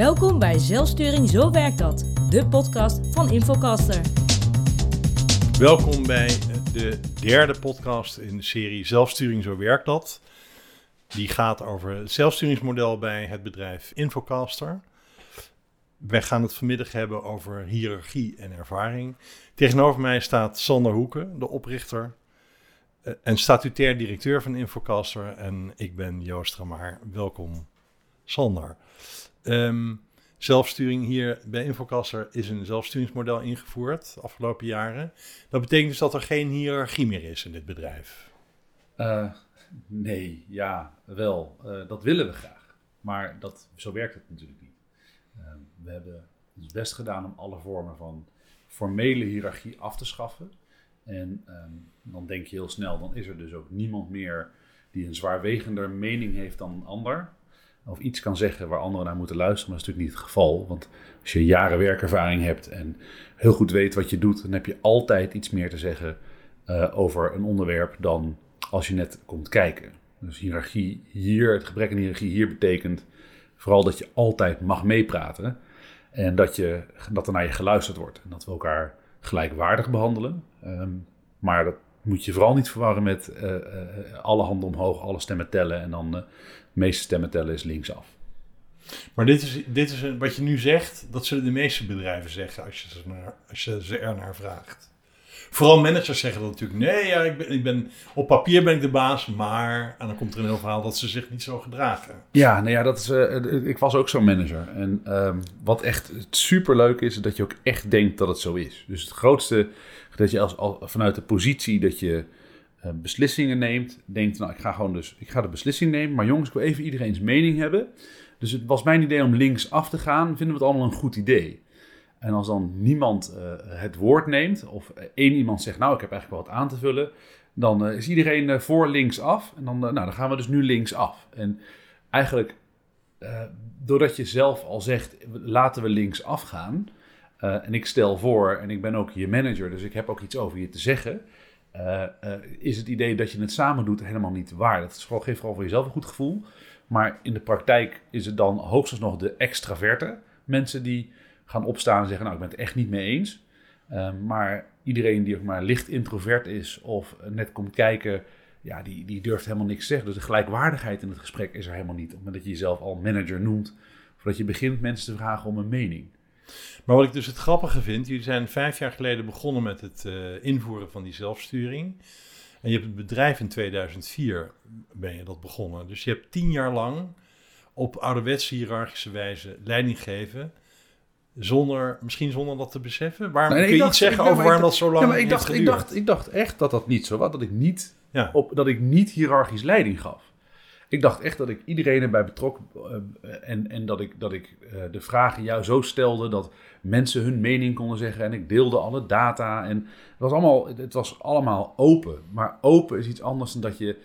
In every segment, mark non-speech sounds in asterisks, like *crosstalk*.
Welkom bij Zelfsturing Zo Werkt Dat, de podcast van Infocaster. Welkom bij de derde podcast in de serie Zelfsturing Zo Werkt Dat. Die gaat over het zelfsturingsmodel bij het bedrijf Infocaster. Wij gaan het vanmiddag hebben over hiërarchie en ervaring. Tegenover mij staat Sander Hoeken, de oprichter eh, en statutair directeur van Infocaster. En ik ben Joost Ramaar. Welkom, Sander. Ehm, zelfsturing hier bij Infocaster is een zelfsturingsmodel ingevoerd de afgelopen jaren. Dat betekent dus dat er geen hiërarchie meer is in dit bedrijf. Uh, nee, ja, wel. Uh, dat willen we graag. Maar dat, zo werkt het natuurlijk niet. Uh, we hebben ons best gedaan om alle vormen van formele hiërarchie af te schaffen. En um, dan denk je heel snel, dan is er dus ook niemand meer die een zwaarwegender mening heeft dan een ander. Of iets kan zeggen waar anderen naar moeten luisteren, dat is natuurlijk niet het geval. Want als je jaren werkervaring hebt en heel goed weet wat je doet, dan heb je altijd iets meer te zeggen uh, over een onderwerp dan als je net komt kijken. Dus hiërarchie hier, het gebrek aan hiërarchie hier betekent vooral dat je altijd mag meepraten. En dat, je, dat er naar je geluisterd wordt. En dat we elkaar gelijkwaardig behandelen. Um, maar dat moet je vooral niet verwarren met uh, uh, alle handen omhoog, alle stemmen tellen. En dan uh, de meeste stemmen tellen is linksaf. Maar dit is, dit is wat je nu zegt, dat zullen de meeste bedrijven zeggen als je ze, naar, als je ze er naar vraagt. Vooral managers zeggen dat natuurlijk. Nee, ja, ik ben, ik ben, op papier ben ik de baas, maar... En dan komt er een heel verhaal dat ze zich niet zo gedragen. Ja, nou ja, dat is, uh, ik was ook zo'n manager. En um, wat echt super leuk is, dat je ook echt denkt dat het zo is. Dus het grootste, dat je als, vanuit de positie dat je uh, beslissingen neemt, denkt, nou, ik ga gewoon dus, ik ga de beslissing nemen. Maar jongens, ik wil even iedereen's mening hebben. Dus het was mijn idee om links af te gaan. Vinden we het allemaal een goed idee? En als dan niemand uh, het woord neemt, of één iemand zegt, nou, ik heb eigenlijk wel wat aan te vullen, dan is iedereen voor links af. En dan, nou, dan gaan we dus nu links af. En eigenlijk, doordat je zelf al zegt, laten we links afgaan, en ik stel voor, en ik ben ook je manager, dus ik heb ook iets over je te zeggen, is het idee dat je het samen doet helemaal niet waar. Dat is geeft vooral voor jezelf een goed gevoel. Maar in de praktijk is het dan hoogstens nog de extraverte mensen die gaan opstaan en zeggen, nou ik ben het echt niet mee eens. Maar iedereen die ook maar licht introvert is of net komt kijken, ja, die, die durft helemaal niks zeggen. Dus de gelijkwaardigheid in het gesprek is er helemaal niet. Op het moment dat je jezelf al manager noemt, voordat je begint mensen te vragen om een mening. Maar wat ik dus het grappige vind, jullie zijn vijf jaar geleden begonnen met het uh, invoeren van die zelfsturing. En je hebt het bedrijf in 2004 ben je dat begonnen. Dus je hebt tien jaar lang op ouderwetse hiërarchische wijze leiding gegeven zonder, misschien zonder dat te beseffen? Waarom nee, kun je dacht, iets zeggen over waarom dat zo lang ja, maar ik dacht, ik dacht, ik dacht echt dat dat niet zo was. Dat ik niet, ja. op, dat ik niet hiërarchisch leiding gaf. Ik dacht echt dat ik iedereen erbij betrok uh, en, en dat ik, dat ik uh, de vragen jou zo stelde dat mensen hun mening konden zeggen en ik deelde alle data. En het was allemaal, het was allemaal open. Maar open is iets anders dan dat je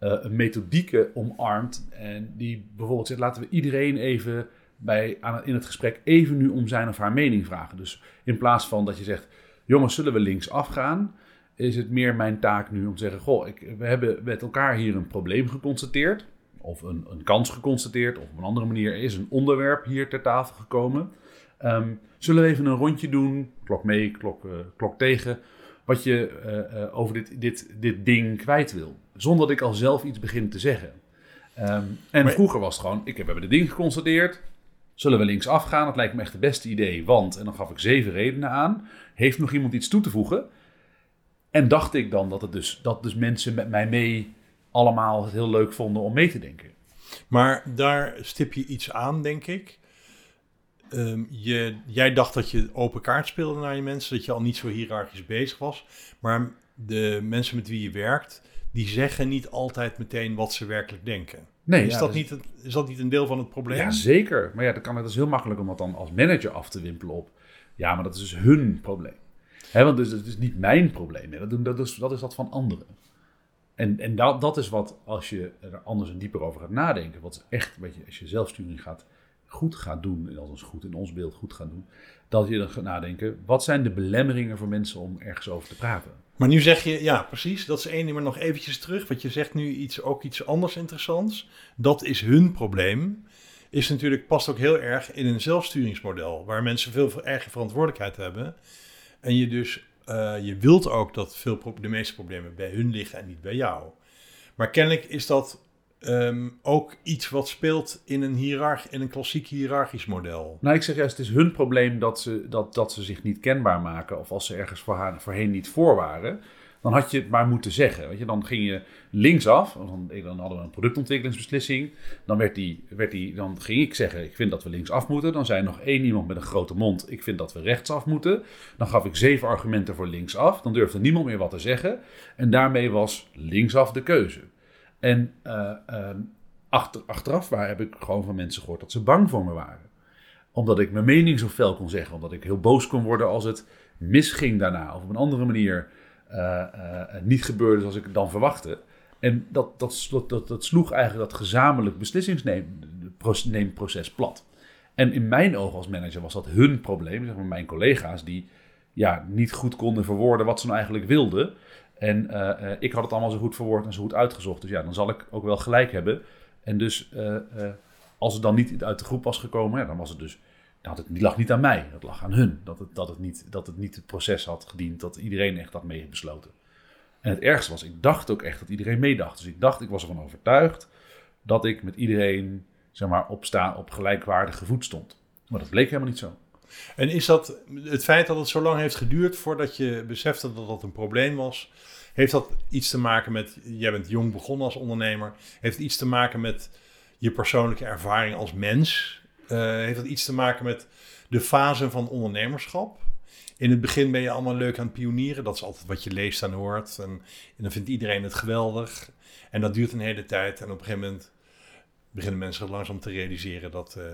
uh, een methodieke omarmt en die bijvoorbeeld zegt laten we iedereen even bij, aan, in het gesprek even nu om zijn of haar mening vragen. Dus in plaats van dat je zegt, jongens, zullen we links afgaan? Is het meer mijn taak nu om te zeggen, goh, ik, we hebben met elkaar hier een probleem geconstateerd. Of een, een kans geconstateerd. Of op een andere manier is een onderwerp hier ter tafel gekomen. Um, zullen we even een rondje doen, klok mee, klok, uh, klok tegen, wat je uh, uh, over dit, dit, dit ding kwijt wil. Zonder dat ik al zelf iets begin te zeggen. Um, en maar, vroeger was het gewoon, ik heb hebben de ding geconstateerd, Zullen we links afgaan? Dat lijkt me echt het beste idee, want, en dan gaf ik zeven redenen aan, heeft nog iemand iets toe te voegen? En dacht ik dan dat, het dus, dat dus mensen met mij mee allemaal het heel leuk vonden om mee te denken. Maar daar stip je iets aan, denk ik. Um, je, jij dacht dat je open kaart speelde naar je mensen, dat je al niet zo hiërarchisch bezig was. Maar de mensen met wie je werkt, die zeggen niet altijd meteen wat ze werkelijk denken. Nee, is, ja, dat dus, niet het, is dat niet een deel van het probleem? Ja, zeker. Maar ja, dan kan het dus heel makkelijk om dat dan als manager af te wimpelen op. Ja, maar dat is dus hun probleem. Hè, want dus, het is niet mijn probleem. Hè. Dat, dat, is, dat is dat van anderen. En, en dat, dat is wat, als je er anders en dieper over gaat nadenken, wat echt, weet je, als je zelfsturing gaat, goed gaat doen, en althans goed in ons beeld goed gaat doen, dat je dan gaat nadenken, wat zijn de belemmeringen voor mensen om ergens over te praten? Maar nu zeg je, ja, precies, dat is één ding, maar nog eventjes terug. Want je zegt nu iets, ook iets anders interessants. Dat is hun probleem. is natuurlijk, past ook heel erg in een zelfsturingsmodel, waar mensen veel eigen verantwoordelijkheid hebben. En je dus, uh, je wilt ook dat veel de meeste problemen bij hun liggen en niet bij jou. Maar kennelijk is dat um, ook iets wat speelt in een, een klassiek hiërarchisch model. Nou, ik zeg juist, het is hun probleem dat ze, dat, dat ze zich niet kenbaar maken. Of als ze ergens voor voorheen niet voor waren. Dan had je het maar moeten zeggen. Weet je? Dan ging je linksaf. Dan, dan hadden we een productontwikkelingsbeslissing. Dan, werd die, werd die, dan ging ik zeggen, ik vind dat we linksaf moeten. Dan zei nog één iemand met een grote mond, ik vind dat we rechtsaf moeten. Dan gaf ik zeven argumenten voor linksaf. Dan durfde niemand meer wat te zeggen. En daarmee was linksaf de keuze. En uh, achter, achteraf waar, heb ik gewoon van mensen gehoord dat ze bang voor me waren. Omdat ik mijn mening zo fel kon zeggen. Omdat ik heel boos kon worden als het misging daarna. Of op een andere manier niet gebeurde zoals ik het dan verwachtte. En dat, dat, dat, dat, sloeg eigenlijk dat gezamenlijk beslissingsneemproces plat. En in mijn ogen als manager was dat hun probleem. Zeg maar mijn collega's die ja, niet goed konden verwoorden wat ze nou eigenlijk wilden. En uh, ik had het allemaal zo goed verwoord en zo goed uitgezocht. Dus ja, dan zal ik ook wel gelijk hebben. En dus als het dan niet uit de groep was gekomen, ja, dan was het dus. Dat het, die lag niet aan mij, dat lag aan hun. Dat het, dat, het niet, dat het niet het proces had gediend, dat iedereen echt had meebesloten. En het ergste was, ik dacht ook echt dat iedereen meedacht. Dus ik dacht, ik was ervan overtuigd dat ik met iedereen zeg maar, op, sta, op gelijkwaardige voet stond. Maar dat bleek helemaal niet zo. En is dat het feit dat het zo lang heeft geduurd voordat je besefte dat dat een probleem was, heeft dat iets te maken met, jij bent jong begonnen als ondernemer, heeft het iets te maken met je persoonlijke ervaring als mens? Uh, heeft dat iets te maken met de fase van ondernemerschap? In het begin ben je allemaal leuk aan het pionieren. Dat is altijd wat je leest en hoort. En, en dan vindt iedereen het geweldig. En dat duurt een hele tijd. En op een gegeven moment beginnen mensen langzaam te realiseren dat, uh,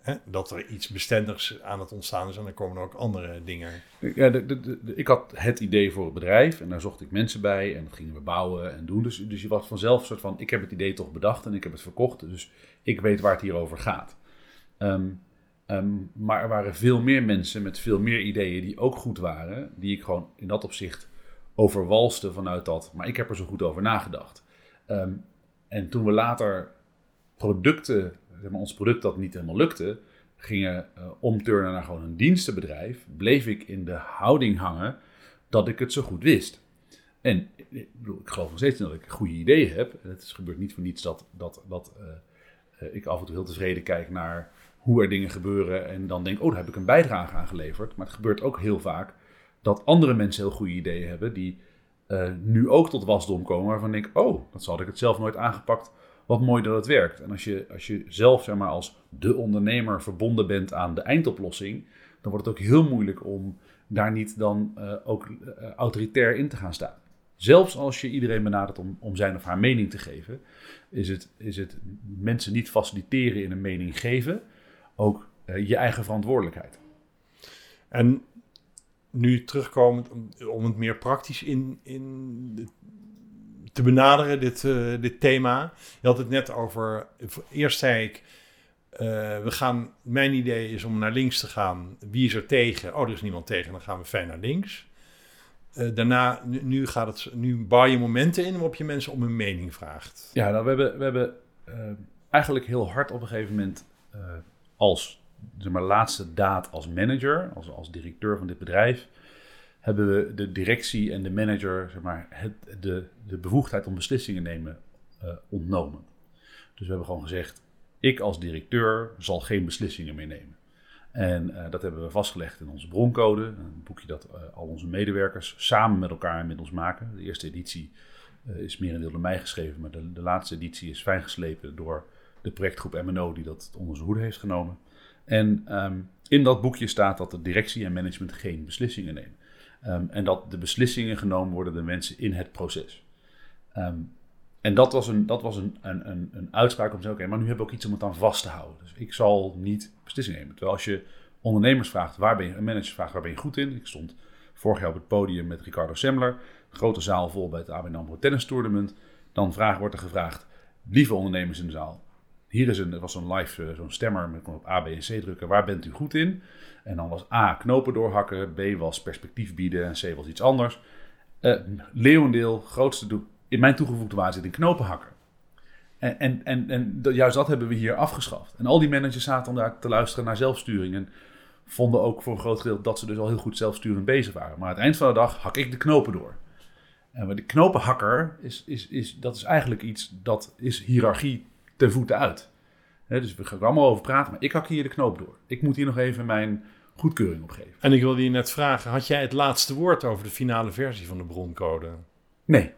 hè, dat er iets bestendigs aan het ontstaan is. En dan komen er ook andere dingen. Ja, de, ik had het idee voor het bedrijf en daar zocht ik mensen bij en dat gingen we bouwen en doen. Dus, dus je was vanzelf een soort van, ik heb het idee toch bedacht en ik heb het verkocht. Dus ik weet waar het hier over gaat. Um, um, maar er waren veel meer mensen met veel meer ideeën die ook goed waren. Die ik gewoon in dat opzicht overwalste vanuit dat. Maar ik heb er zo goed over nagedacht. Um, en toen we later producten zeg maar, ons product dat niet helemaal lukte, gingen uh, omturnen naar gewoon een dienstenbedrijf, bleef ik in de houding hangen dat ik het zo goed wist. En ik, bedoel, ik geloof nog steeds dat ik goede ideeën heb. Het is, gebeurt niet voor niets dat, dat, dat uh, ik af en toe heel tevreden kijk naar hoe er dingen gebeuren en dan denk, oh, daar heb ik een bijdrage aan geleverd. Maar het gebeurt ook heel vaak dat andere mensen heel goede ideeën hebben die nu ook tot wasdom komen waarvan ik, oh, dat had ik het zelf nooit aangepakt wat mooi dat het werkt. En als je, als je zelf zeg maar, als de ondernemer verbonden bent aan de eindoplossing, dan wordt het ook heel moeilijk om daar niet dan uh, ook uh, autoritair in te gaan staan. Zelfs als je iedereen benadert om, om zijn of haar mening te geven, is het, is het mensen niet faciliteren in een mening geven, ook uh, je eigen verantwoordelijkheid. En nu terugkomend, om het meer praktisch in, in te benaderen, dit, uh, dit thema. Je had het net over, eerst zei ik, uh, we gaan, mijn idee is om naar links te gaan. Wie is er tegen? Oh, er is niemand tegen, dan gaan we fijn naar links. Uh, daarna, nu, nu, gaat het, nu bouw je momenten in waarop je mensen om hun mening vraagt. Ja, nou, we hebben, we hebben eigenlijk heel hard op een gegeven moment als zeg maar, laatste daad als manager, als, als directeur van dit bedrijf, hebben we de directie en de manager zeg maar, het, de, de bevoegdheid om beslissingen nemen uh, ontnomen. Dus we hebben gewoon gezegd, ik als directeur zal geen beslissingen meer nemen. En uh, dat hebben we vastgelegd in onze broncode, een boekje dat uh, al onze medewerkers samen met elkaar ons maken. De eerste editie is merendeel door mij geschreven, maar de, de laatste editie is fijngeslepen door de projectgroep MNO die dat onder zijn hoede heeft genomen. En um, in dat boekje staat dat de directie en management geen beslissingen nemen. Um, en dat de beslissingen genomen worden door mensen in het proces. Um, en dat was een, dat was een, een, een, een uitspraak om te zeggen, oké, maar nu hebben we ook iets om het aan vast te houden. Dus ik zal niet beslissingen nemen. Terwijl als je ondernemers vraagt, waar ben je, een manager vraagt, waar ben je goed in? Ik stond vorig jaar op het podium met Ricardo Semler, grote zaal vol bij het ABN AMRO Tennis Tournament. Dan vraag, wordt er gevraagd, lieve ondernemers in de zaal, hier is een, was zo'n live, uh, zo'n stemmer met op A, B en C drukken, waar bent u goed in? En dan was A, knopen doorhakken, B was perspectief bieden en C was iets anders. Uh, leeuwendeel, grootste doel, in mijn toegevoegde waarde zit in knopen hakken. En, en, en, en juist dat hebben we hier afgeschaft. En al die managers zaten dan daar te luisteren naar zelfsturing. En vonden ook voor een groot gedeelte dat ze dus al heel goed zelfsturend bezig waren. Maar aan het eind van de dag hak ik de knopen door. En de knopenhakker, is, is, is, dat is eigenlijk iets, dat is hiërarchie ten voeten uit. Dus we gaan er allemaal over praten, maar ik hak hier de knoop door. Ik moet hier nog even mijn goedkeuring op geven. En ik wilde je net vragen, had jij het laatste woord over de finale versie van de broncode? Nee.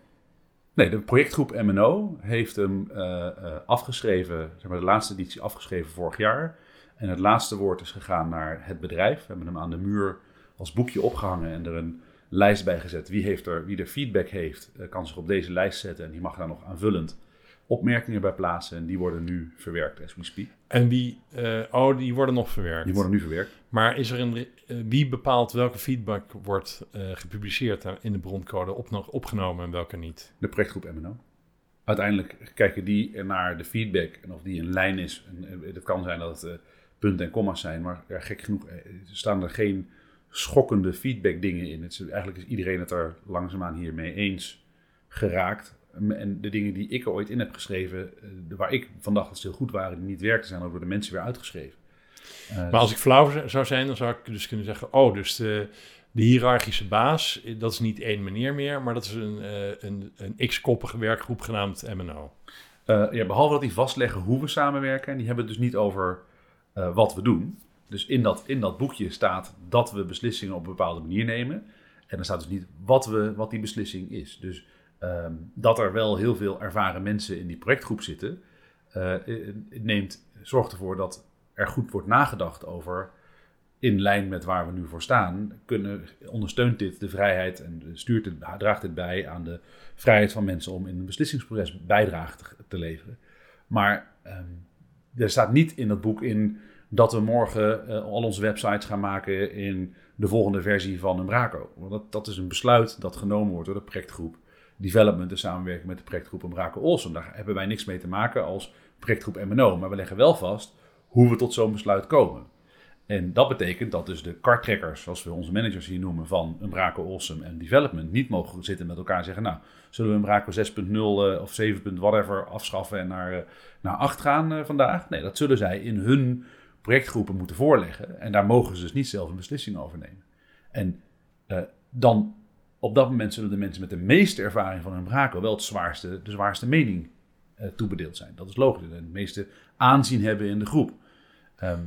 Nee, de projectgroep MNO heeft hem eh, eh, afgeschreven, zeg maar de laatste editie afgeschreven vorig jaar. En het laatste woord is gegaan naar het bedrijf. We hebben hem aan de muur als boekje opgehangen en er een lijst bij gezet. Wie, heeft er, wie er feedback heeft, eh, kan zich op deze lijst zetten en die mag daar nog aanvullend opmerkingen bij plaatsen. En die worden nu verwerkt as we speak. En wie, eh, oh, die worden nog verwerkt. Die worden nu verwerkt. Maar is er een, eh, wie bepaalt welke feedback wordt eh, gepubliceerd in de broncode, op, opgenomen en welke niet? De projectgroep MNO. Uiteindelijk kijken die naar de feedback en of die in lijn is. En, het kan zijn dat het punten en comma's zijn, maar ja, gek genoeg staan er geen schokkende feedback dingen in. Het is, eigenlijk is iedereen het er langzaamaan hiermee eens geraakt. En de dingen die ik er ooit in heb geschreven, eh, waar ik van dacht dat ze heel goed waren, die niet werkten, zijn ook door de mensen weer uitgeschreven. Eh, Maar als ik flauw zou zijn, dan zou ik dus kunnen zeggen: Oh, dus de, de hiërarchische baas, eh, dat is niet één meneer meer, maar dat is een, een, een x-koppige werkgroep genaamd MNO. Ja, behalve dat die vastleggen hoe we samenwerken. En die hebben het dus niet over wat we doen. Dus in dat, in dat boekje staat dat we beslissingen op een bepaalde manier nemen. En dan staat dus niet wat, we, wat die beslissing is. Dus ehm, dat er wel heel veel ervaren mensen in die projectgroep zitten, het neemt, zorgt ervoor dat er goed wordt nagedacht over. In lijn met waar we nu voor staan, kunnen, ondersteunt dit de vrijheid en stuurt het, draagt dit bij aan de vrijheid van mensen om in een beslissingsproces bijdrage te, leveren. Maar ehm, er staat niet in dat boek in dat we morgen eh, al onze websites gaan maken in de volgende versie van Umbraco. Want dat, dat is een besluit dat genomen wordt door de projectgroep Development in samenwerking met de projectgroep Umbraco Olsen. Daar hebben wij niks mee te maken als projectgroep MNO, maar we leggen wel vast hoe we tot zo'n besluit komen. En dat betekent dat dus de karttrekkers, zoals we onze managers hier noemen, van Umbraco Awesome en Development, niet mogen zitten met elkaar en zeggen, nou, zullen we Umbraco 6.0 eh, of 7. whatever afschaffen en naar, eh, naar 8 gaan eh, vandaag? Nee, dat zullen zij in hun projectgroepen moeten voorleggen. En daar mogen ze dus niet zelf een beslissing over nemen. En eh, dan, op dat moment zullen de mensen met de meeste ervaring van Umbraco wel het zwaarste, de zwaarste mening eh, toebedeeld zijn. Dat is logisch. En het meeste aanzien hebben in de groep. Ehm,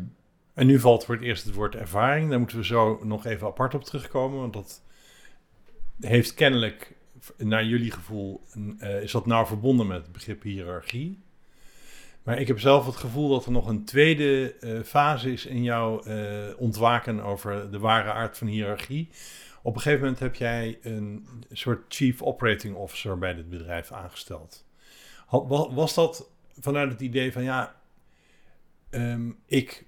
En nu valt voor het eerst het woord ervaring. Daar moeten we zo nog even apart op terugkomen. Want dat heeft kennelijk, naar jullie gevoel, eh, is dat nou verbonden met het begrip hiërarchie. Maar ik heb zelf het gevoel dat er nog een tweede eh, fase is in jouw ontwaken over de ware aard van hiërarchie. Op een gegeven moment heb jij een soort chief operating officer bij dit bedrijf aangesteld. Was dat vanuit het idee van ja, ehm, ik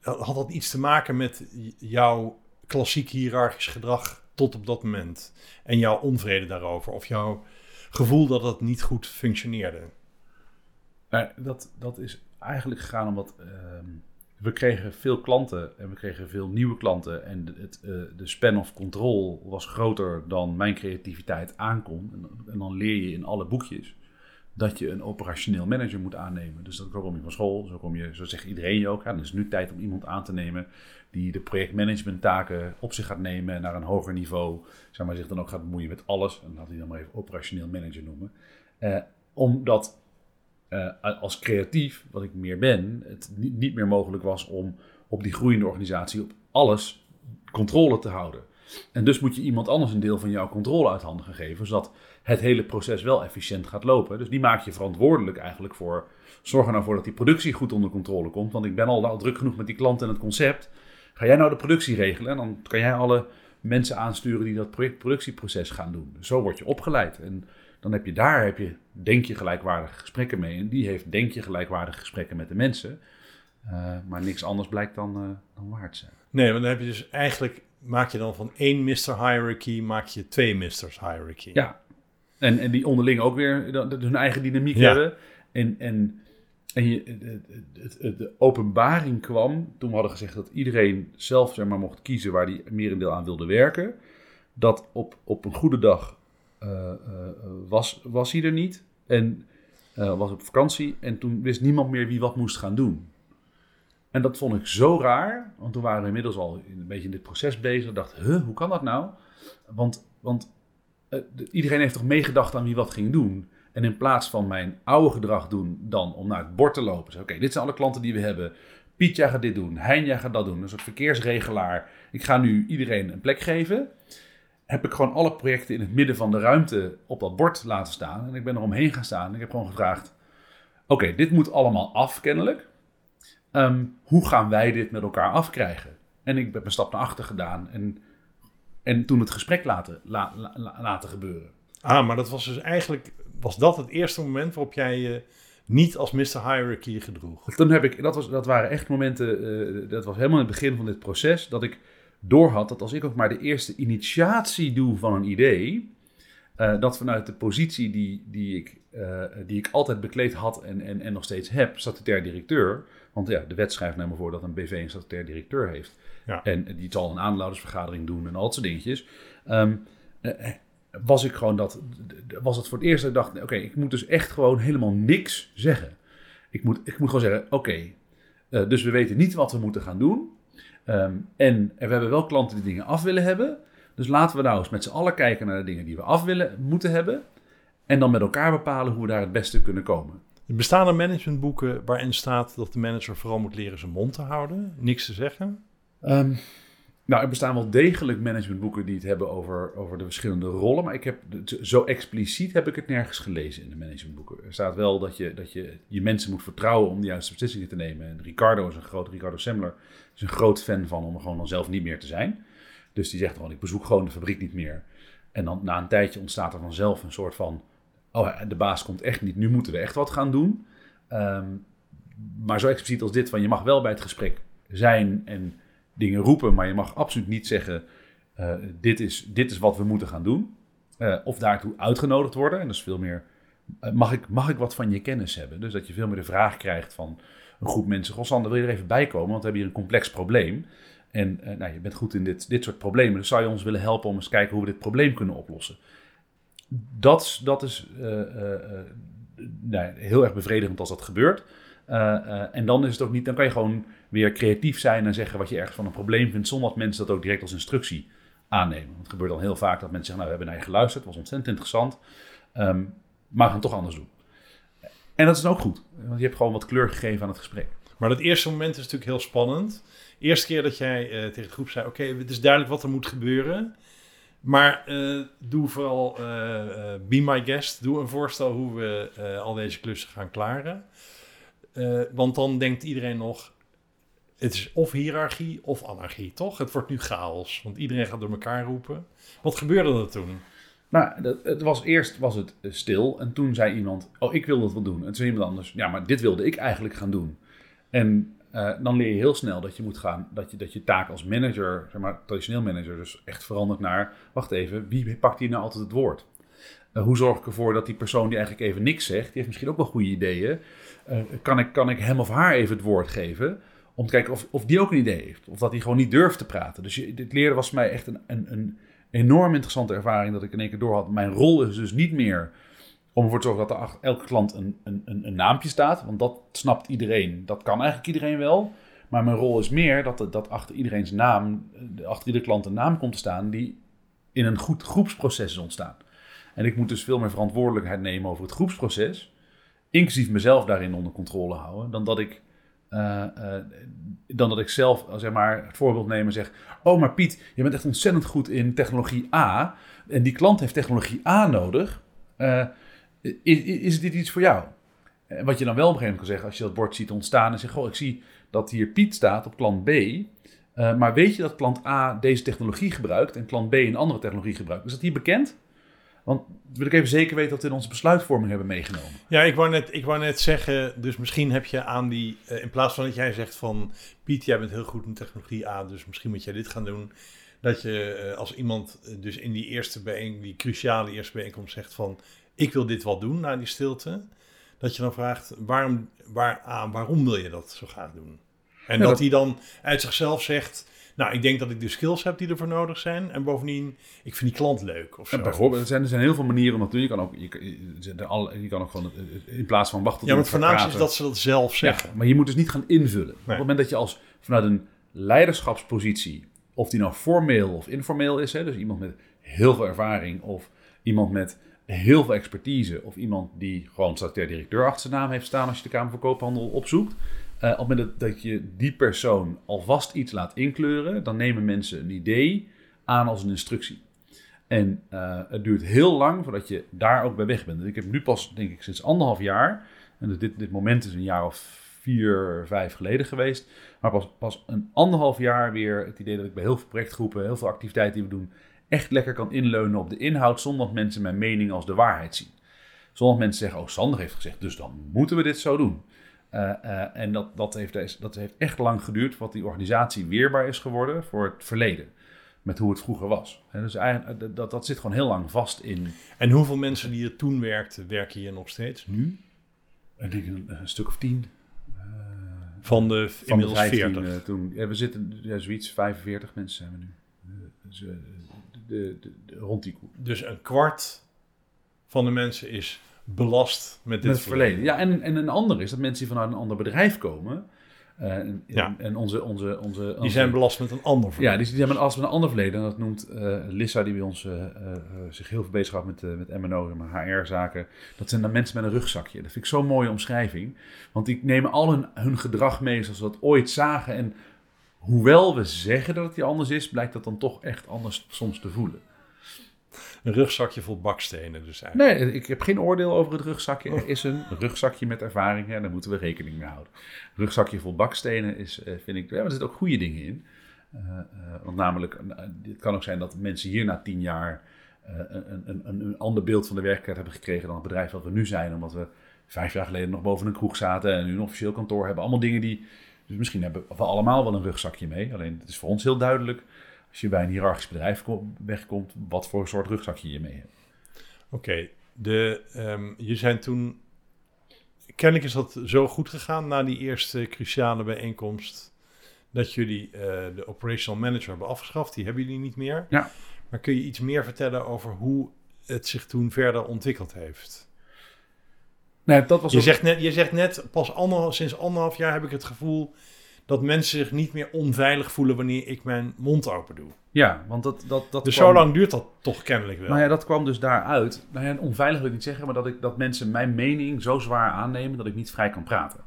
had dat iets te maken met jouw klassiek hiërarchisch gedrag tot op dat moment en jouw onvrede daarover of jouw gevoel dat het niet goed functioneerde? Maar dat, dat is eigenlijk gegaan omdat ehm, we kregen veel klanten en we kregen veel nieuwe klanten. En het, eh, de span of control was groter dan mijn creativiteit aankon. En, dan- leer je in alle boekjes dat je een operationeel manager moet aannemen. Dus dan kom je van school, zo, kom je, zo zegt iedereen je ook. Ja, dan is nu tijd om iemand aan te nemen die de projectmanagement taken op zich gaat nemen en naar een hoger niveau, zeg maar, zich dan ook gaat bemoeien met alles. En laat hij dan maar even operationeel manager noemen. Eh, omdat eh, als creatief, wat ik meer ben, het niet, meer mogelijk was om op die groeiende organisatie op alles controle te houden. En dus moet je iemand anders een deel van jouw controle uit handen geven, zodat het hele proces wel efficiënt gaat lopen. Dus die maak je verantwoordelijk eigenlijk voor. Zorg er nou voor dat die productie goed onder controle komt. Want ik ben al, al druk genoeg met die klant en het concept. Ga jij nou de productie regelen? En dan kan jij alle mensen aansturen die dat productieproces gaan doen. Zo word je opgeleid. En dan heb je daar, heb je, denk je, gelijkwaardige gesprekken mee. En die heeft, denk je, gelijkwaardige gesprekken met de mensen. Uh, maar niks anders blijkt dan, uh, dan waar te zijn. Nee, want dan heb je dus eigenlijk, maak je dan van één Mr. Hierarchy, maak je twee Mr's Hierarchy. Ja, en, en die onderling ook weer hun eigen dynamiek ja. hebben. En, en, en je, het, de openbaring kwam toen we hadden gezegd dat iedereen zelf zeg maar, mocht kiezen waar hij merendeel aan wilde werken. Dat op, op een goede dag was, was hij er niet. En eh, was op vakantie en toen wist niemand meer wie wat moest gaan doen. En dat vond ik zo raar, want toen waren we inmiddels al een beetje in dit proces bezig. Ik dacht, hoe kan dat nou? Want, want eh, de- iedereen heeft toch meegedacht aan wie wat ging doen. En in plaats van mijn oude gedrag doen, dan om naar het bord te lopen. Oké, dit zijn alle klanten die we hebben. Piet, jij gaat dit doen. Hein, jij gaat dat doen. Een soort verkeersregelaar. Ik ga nu iedereen een plek geven. Heb ik gewoon alle projecten in het midden van de ruimte op dat bord laten staan. En ik ben er omheen gaan staan. En ik heb gewoon gevraagd: Oké, dit moet allemaal af, kennelijk. Ehm, hoe gaan wij dit met elkaar afkrijgen? En ik heb een stap naar achter gedaan. En, en toen het gesprek laten, la- la- la- laten gebeuren. Ah, maar dat was dus eigenlijk, was dat het eerste moment waarop jij je niet als Mr. Hierarchy gedroeg? Toen heb ik, dat, was, dat waren echt momenten, eh, dat was helemaal in het begin van dit proces, dat ik doorhad dat als ik ook maar de eerste initiatie doe van een idee, eh, dat vanuit de positie die, die, ik, eh, die ik altijd bekleed had en, en, en nog steeds heb, statutair directeur, want ja, de wet schrijft namelijk voor dat een BV een statutair directeur heeft. Ja. En die zal een aandeelhoudersvergadering doen en al dat soort dingetjes. Ehm, eh, was ik gewoon dat, was het voor het eerst dat ik dacht, oké, ik moet dus echt gewoon helemaal niks zeggen. Ik moet, ik moet gewoon zeggen, oké, dus we weten niet wat we moeten gaan doen. Ehm, en we hebben wel klanten die dingen af willen hebben. Dus laten we nou eens met z'n allen kijken naar de dingen die we af willen, moeten hebben. En dan met elkaar bepalen hoe we daar het beste kunnen komen. Bestaan er managementboeken waarin staat dat de manager vooral moet leren zijn mond te houden, niks te zeggen? Ehm, nou, er bestaan wel degelijk managementboeken die het hebben over, over de verschillende rollen. Maar ik heb, zo expliciet heb ik het nergens gelezen in de managementboeken. Er staat wel dat je, dat je je mensen moet vertrouwen om de juiste beslissingen te nemen. En Ricardo is een groot, Ricardo Semler is een groot fan van om gewoon dan zelf niet meer te zijn. Dus die zegt gewoon, ik bezoek gewoon de fabriek niet meer. En dan na een tijdje ontstaat er vanzelf een soort van, oh de baas komt echt niet, nu moeten we echt wat gaan doen. Ehm, maar zo expliciet als dit, van je mag wel bij het gesprek zijn en dingen roepen, maar je mag absoluut niet zeggen: eh, dit, is, dit is wat we moeten gaan doen. Eh, of daartoe uitgenodigd worden. En dat is veel meer: eh, mag, ik, mag ik wat van je kennis hebben? Dus dat je veel meer de vraag krijgt van een groep mensen: Goh, Sander, wil je er even bij komen? Want we hebben hier een complex probleem. En nou, je bent goed in dit, dit soort problemen. Dus zou je ons willen helpen om eens kijken hoe we dit probleem kunnen oplossen? Dat, dat is nou, heel erg bevredigend als dat gebeurt. En dan is het ook niet, dan kan je gewoon weer creatief zijn en zeggen wat je ergens van een probleem vindt, zonder dat mensen dat ook direct als instructie aannemen. Want het gebeurt dan heel vaak dat mensen zeggen, nou, we hebben naar je geluisterd, het was ontzettend interessant, ehm, maar we gaan toch anders doen. En dat is dan ook goed, want je hebt gewoon wat kleur gegeven aan het gesprek. Maar dat eerste moment is natuurlijk heel spannend. Eerste keer dat jij eh, tegen de groep zei: Oké, het is duidelijk wat er moet gebeuren. Maar eh, doe vooral, eh, be my guest. Doe een voorstel hoe we al deze klussen gaan klaren. Want dan denkt iedereen nog: Het is of hiërarchie of anarchie, toch? Het wordt nu chaos. Want iedereen gaat door elkaar roepen. Wat gebeurde er toen? Nou, dat, het was, eerst was het eh, stil en toen zei iemand, oh, ik wil dat wel doen. En toen zei iemand anders, ja, maar dit wilde ik eigenlijk gaan doen. En eh, dan leer je heel snel dat je moet gaan, dat je, dat je taak als manager, zeg maar traditioneel manager, dus echt verandert naar, wacht even, wie pakt hier nou altijd het woord? Eh, hoe zorg ik ervoor dat die persoon die eigenlijk even niks zegt, die heeft misschien ook wel goede ideeën, kan, ik, kan ik hem of haar even het woord geven? Om te kijken of, of die ook een idee heeft. Of dat hij gewoon niet durft te praten. Dus dit leren was voor mij echt een, een, een enorm interessante ervaring. Dat ik in één keer door had. Mijn rol is dus niet meer om ervoor te zorgen dat er elke klant een, een, een, naampje staat. Want dat snapt iedereen. Dat kan eigenlijk iedereen wel. Maar mijn rol is meer dat, dat achter iedereen's naam, eh, achter iedere klant een naam komt te staan die in een goed groepsproces is ontstaan. En ik moet dus veel meer verantwoordelijkheid nemen over het groepsproces. Inclusief mezelf daarin onder controle houden. Dan dat ik, eh, eh, dan dat ik zelf eh, zeg maar, het voorbeeld neem en zeg... Oh, maar Piet, je bent echt ontzettend goed in technologie A. En die klant heeft technologie A nodig. Is, is dit iets voor jou? En wat je dan wel op een gegeven moment kan zeggen... als je dat bord ziet ontstaan en zegt... Goh, ik zie dat hier Piet staat op klant B... Maar weet je dat klant A deze technologie gebruikt en klant B een andere technologie gebruikt? Is dat hier bekend? Want wil ik even zeker weten dat we in onze besluitvorming hebben meegenomen. Ja, ik wou net, ik wou net zeggen, dus misschien heb je aan die, eh, in plaats van dat jij zegt van, Piet, jij bent heel goed in technologie A, dus misschien moet jij dit gaan doen. Dat je eh, als iemand eh, dus in die eerste bijeen, die cruciale eerste bijeenkomst zegt van, ik wil dit wel doen na die stilte. Dat je dan vraagt, waarom, waar, waarom wil je dat zo graag doen? En Ja, dat dat- hij dan uit zichzelf zegt, Nou, ik denk dat ik de skills heb die ervoor nodig zijn. En bovendien, ik vind die klant leuk. Of zo. Ja, bijvoorbeeld, er zijn, er zijn heel veel manieren om dat te doen. Je kan ook, je, je, kan ook gewoon, eh, in plaats van wachten tot ja, maar het voornaamste is dat ze dat zelf zeggen. Ja, maar je moet dus niet gaan invullen. Op het moment dat je als vanuit een leiderschapspositie, of die nou formeel of informeel is, hè, dus iemand met heel veel ervaring of iemand met heel veel expertise of iemand die gewoon statutair directeur achter zijn naam heeft staan als je de Kamer van Koophandel opzoekt. Eh, op het moment dat, je die persoon alvast iets laat inkleuren, dan nemen mensen een idee aan als een instructie. En eh, het duurt heel lang voordat je daar ook bij weg bent. Ik heb nu pas, denk ik, sinds anderhalf jaar, en dit, dit moment is een jaar of vier, vijf geleden geweest, maar pas, pas een anderhalf jaar weer het idee dat ik bij heel veel projectgroepen, heel veel activiteiten die we doen, echt lekker kan inleunen op de inhoud, zonder dat mensen mijn mening als de waarheid zien. Zonder dat mensen zeggen, oh Sander heeft gezegd, dus dan moeten we dit zo doen. Eh, eh, en dat, dat, heeft, dat heeft echt lang geduurd, wat die organisatie weerbaar is geworden voor het verleden. Met hoe het vroeger was. En dus eigenlijk, eh, dat, dat zit gewoon heel lang vast in, En hoeveel mensen die er toen werkten, werken hier nog steeds? Nu? ik denk een, een stuk of tien. Van de Van inmiddels de 15 40. toen. Ja, we zitten, ja, zoiets, 45 mensen zijn we nu. Dus, de, de, de- rond die koer. Dus een kwart van de mensen is belast met dit Met het verleden. Ja, en, en een ander is dat mensen die vanuit een ander bedrijf komen. eh, en, Ja. en onze, onze, onze, Die zijn belast met een ander Ja, verleden. die, die hebben als we een ander verleden. En dat noemt eh, Lissa, die bij ons eh, zich heel veel bezighoudt met, met MNO en HR-zaken. Dat zijn dan mensen met een rugzakje. Dat vind ik zo'n mooie omschrijving. Want die nemen al hun, hun gedrag mee zoals we dat ooit zagen. En hoewel we zeggen dat het die anders is, blijkt dat dan toch echt anders soms te voelen. Een rugzakje vol bakstenen dus eigenlijk. Nee, ik heb geen oordeel over het rugzakje. Er is een rugzakje met ervaring en daar moeten we rekening mee houden. Rugzakje vol bakstenen is, eh, vind ik, ja, er zitten ook goede dingen in. Eh, eh, want namelijk, het kan ook zijn dat mensen hier na tien jaar een, een, een, een ander beeld van de werkelijkheid hebben gekregen dan het bedrijf dat we nu zijn. Omdat we vijf jaar geleden nog boven een kroeg zaten en nu een officieel kantoor hebben. Allemaal dingen die, dus misschien hebben we allemaal wel een rugzakje mee. Alleen het is voor ons heel duidelijk, als je bij een hiërarchisch bedrijf ko- wegkomt, wat voor soort rugzakje je mee hebt. Oké, de, ehm, je zijn toen... Kennelijk is dat zo goed gegaan na die eerste cruciale bijeenkomst... dat jullie eh, de operational manager hebben afgeschaft. Die hebben jullie niet meer. Ja. Maar kun je iets meer vertellen over hoe het zich toen verder ontwikkeld heeft? Nee, dat was Je ook- zegt net, je zegt net pas anderhalf, sinds anderhalf jaar heb ik het gevoel... dat mensen zich niet meer onveilig voelen wanneer ik mijn mond open doe. Ja, want dat, dat, dat Dus kwam- zo lang duurt dat toch kennelijk wel. Nou ja, dat kwam dus daaruit. Nou ja, onveilig wil ik niet zeggen, maar dat, ik, dat mensen mijn mening zo zwaar aannemen dat ik niet vrij kan praten.